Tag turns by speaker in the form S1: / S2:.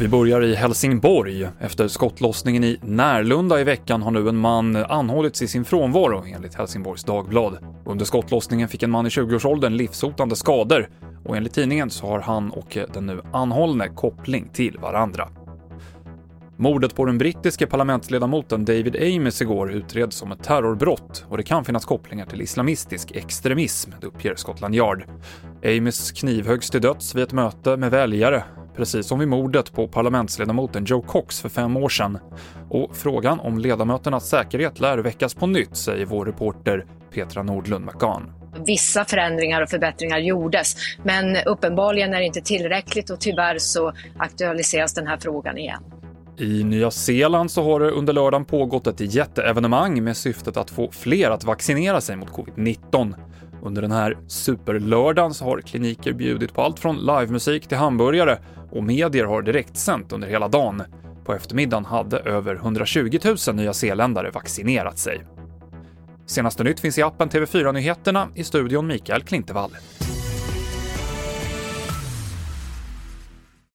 S1: Vi börjar i Helsingborg. Efter skottlossningen i Närlunda i veckan har nu en man anhållits i sin frånvaro, enligt Helsingborgs Dagblad. Under skottlossningen fick en man i 20-årsåldern livshotande skador och enligt tidningen så har han och den nu anhållne koppling till varandra. Mordet på den brittiske parlamentsledamoten David Ames igår utreds som ett terrorbrott och det kan finnas kopplingar till islamistisk extremism, det uppger Scotland Yard. Ames knivhöggs till döds vid ett möte med väljare precis som vid mordet på parlamentsledamoten Joe Cox för fem år sedan. Och frågan om ledamöternas säkerhet lär väckas på nytt, säger vår reporter Petra Nordlund McGahn.
S2: Vissa förändringar och förbättringar gjordes, men uppenbarligen är det inte tillräckligt och tyvärr så aktualiseras den här frågan igen.
S1: I Nya Zeeland så har det under lördagen pågått ett jätteevenemang med syftet att få fler att vaccinera sig mot covid-19. Under den här superlördagen så har kliniker bjudit på allt från livemusik till hamburgare och medier har direktsänt under hela dagen. På eftermiddagen hade över 120 000 nya zeeländare vaccinerat sig. Senaste nytt finns i appen TV4 Nyheterna, i studion Mikael Klintevall.